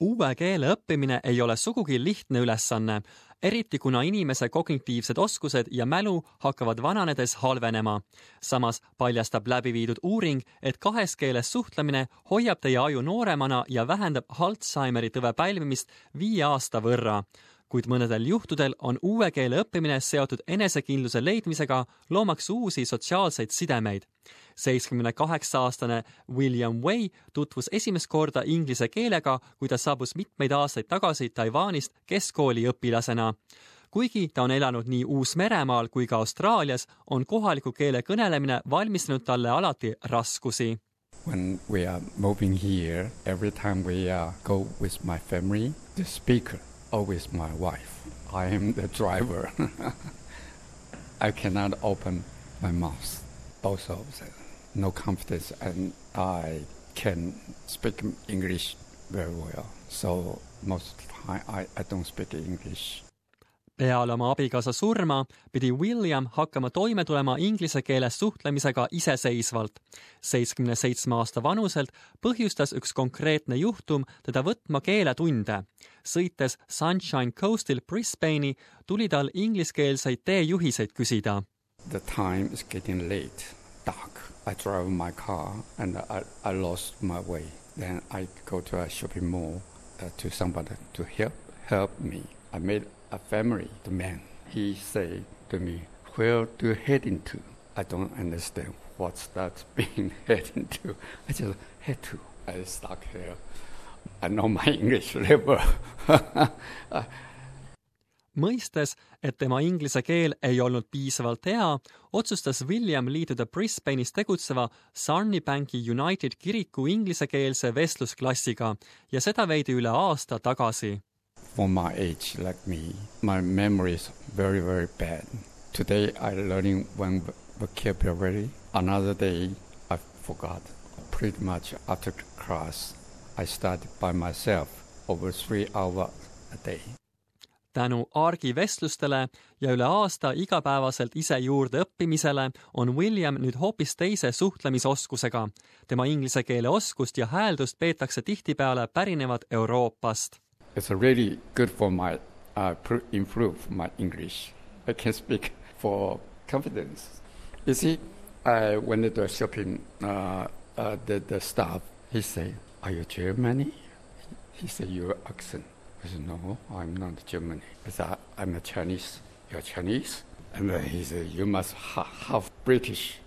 uue keele õppimine ei ole sugugi lihtne ülesanne, eriti kuna inimese kognitiivsed oskused ja mälu hakkavad vananedes halvenema. samas paljastab läbi viidud uuring, et kahes keeles suhtlemine hoiab teie aju nooremana ja vähendab Alžeimeri tõve pälvimist viie aasta võrra kuid mõnedel juhtudel on uue keele õppimine seotud enesekindluse leidmisega, loomaks uusi sotsiaalseid sidemeid. seitsmekümne kaheksa aastane William Wei tutvus esimest korda inglise keelega, kui ta saabus mitmeid aastaid tagasi Taiwanist keskkooli õpilasena kuigi ta on elanud nii Uus-Meremaal kui ka Austraalias, on kohaliku keele kõnelemine valmistanud talle alati raskusi. When we are moving here, every time we uh, go with my family, the speaker always my wife. I am the driver. I cannot open my mouth. Both of them. No confidence, and I can speak English very well. So most of the time, I, I don't speak English. Peale oma abikaasa surma pidi William hakkama toime tulema inglise keeles suhtlemisega iseseisvalt. seitsmekümne seitsme aasta vanuselt põhjustas üks konkreetne juhtum teda võtma keeletunde. sõites Sunshine Coastil Brisbane'i tuli tal ingliskeelseid teejuhiseid küsida. The time is getting late, dark. I drive my car and I, I lost my way. Then I go to a shopping mall uh, to somebody to help help me. I made a family, the man. He say to me, where do you heading to? I don't understand what's that being heading to. I just head to. I stuck here. I know my English level mõistes, et tema inglise keel ei olnud piisavalt hea, otsustas William liituda Brisbane'is tegutseva Sarnibanki United kiriku inglisekeelse vestlusklassiga ja seda veidi üle aasta tagasi for my age like me, my memory is very, very bad. Today I learning one vocabulary. Another day I forgot. Pretty much after class, I study by myself over three hours a day. tänu argivestlustele ja üle aasta igapäevaselt ise juurde õppimisele on William nüüd hoopis teise suhtlemisoskusega. tema inglise keele oskust ja hääldust peetakse tihtipeale pärinevad Euroopast it's really good for my uh, improve my English. I can speak for confidence. You see, I went to shopping. Uh, uh, the the staff he said, "Are you Germany?" He said, "Your accent." I said, "No, I'm not Germany. I said, I'm a Chinese. You're Chinese." And he said, "You must ha- half British."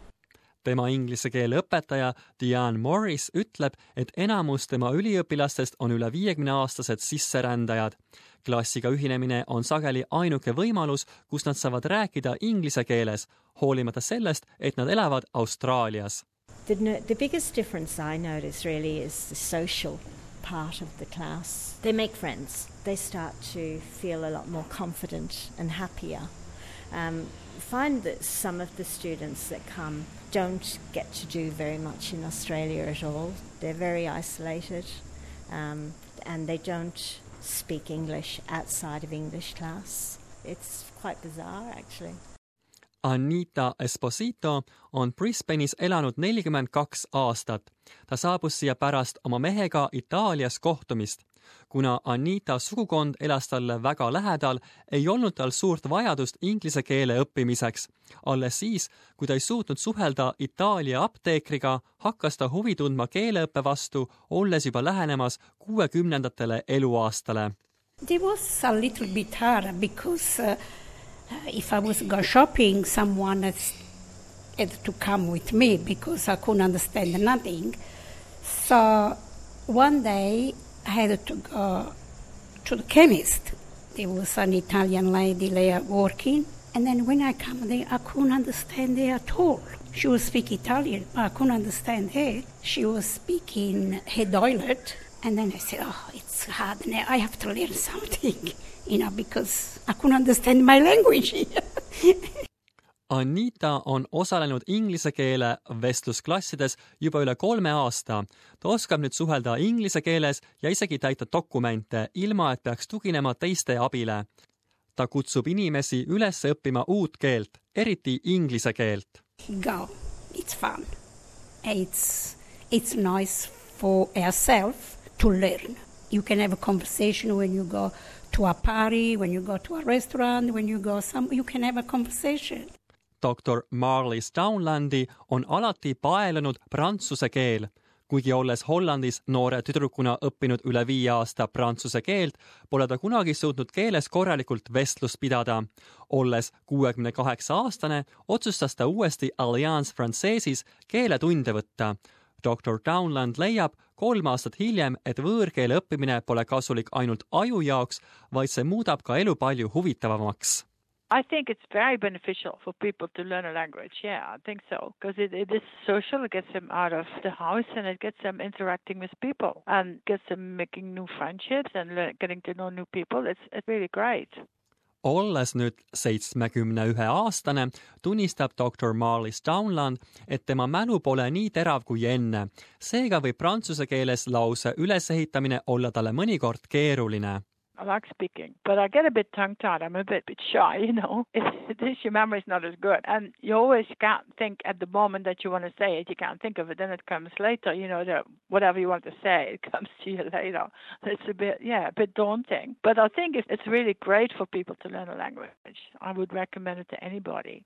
Tema inglise keele õpetaja Diane Morris ütleb, et enamus tema üliõpilastest on üle viiekümne aastased sisserändajad. klassiga ühinemine on sageli ainuke võimalus, kus nad saavad rääkida inglise keeles, hoolimata sellest, et nad elavad Austraalias. The, the biggest difference I notice really is the social part of the class. They make friends. They start to feel a lot more confident and happier. Um, find that some of the students that come don't get to do very much in Australia at all. They're very isolated um, and they don't speak English outside of English class. It's quite bizarre actually. Anita Esposito on Brisbane'is elanud nelikümmend kaks aastat. ta saabus siia pärast oma mehega Itaalias kohtumist kuna Anita sugukond elas talle väga lähedal, ei olnud tal suurt vajadust inglise keele õppimiseks. alles siis, kui ta ei suutnud suhelda Itaalia apteekriga, hakkas ta huvi tundma keeleõppe vastu, olles juba lähenemas kuuekümnendatele eluaastale. It was a little bit hard because uh, if I was go shopping, someone has had to come with me because I couldn't understand nothing. So one day had to go to the chemist. There was an Italian lady there working, and then when I come there, I couldn't understand her at all. She was speaking Italian, but I couldn't understand her. She was speaking her dialect, and then I said, "Oh, it's hard now. I have to learn something, you know, because I couldn't understand my language." Anita on osalenud inglise keele vestlusklassides juba üle kolme aasta. ta oskab nüüd suhelda inglise keeles ja isegi täita dokumente, ilma et peaks tuginema teiste abile. ta kutsub inimesi üles õppima uut keelt, eriti inglise keelt. Go, it's fun. It's, it's nice for ourselves to learn. You can have a conversation when you go to a party, when you go to a restaurant, when you go some, you can have a conversation. Doktor Marlies Downlandi on alati paelunud prantsuse keel. kuigi olles Hollandis noore tüdrukuna õppinud üle viie aasta prantsuse keelt, pole ta kunagi suutnud keeles korralikult vestlust pidada. olles kuuekümne kaheksa aastane, otsustas ta uuesti Alliance Francais'is keeletunde võtta. doktor Downland leiab kolm aastat hiljem, et võõrkeele õppimine pole kasulik ainult aju jaoks, vaid see muudab ka elu palju huvitavamaks I think it's very beneficial for people to learn a language. Yeah, I think so. Because it, it is social, it gets them out of the house and it gets them interacting with people and gets them making new friendships and learn, getting to know new people. It's, it's really great. olles nüüd seitsmekümne ühe aastane, tunnistab doktor Marlis Downland, et tema mälu pole nii terav kui enne. seega võib prantsuse keeles lause ülesehitamine olla talle mõnikord keeruline I like speaking, but I get a bit tongue tied. I'm a bit, bit shy, you know. It is your memory's not as good, and you always can't think at the moment that you want to say it. You can't think of it, then it comes later. You know, that whatever you want to say, it comes to you later. It's a bit, yeah, a bit daunting. But I think it's, it's really great for people to learn a language. I would recommend it to anybody.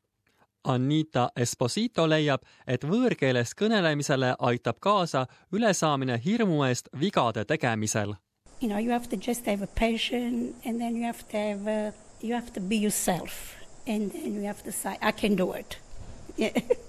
Anita Esposito leiab, et võõrkeeles kõnelemisele aitab kaasa ülesaamine hirmu eest vigade tegemisel you know, you have to just have a passion, and then you have to have, a, you have to be yourself, and then you have to say, I can do it. Yeah.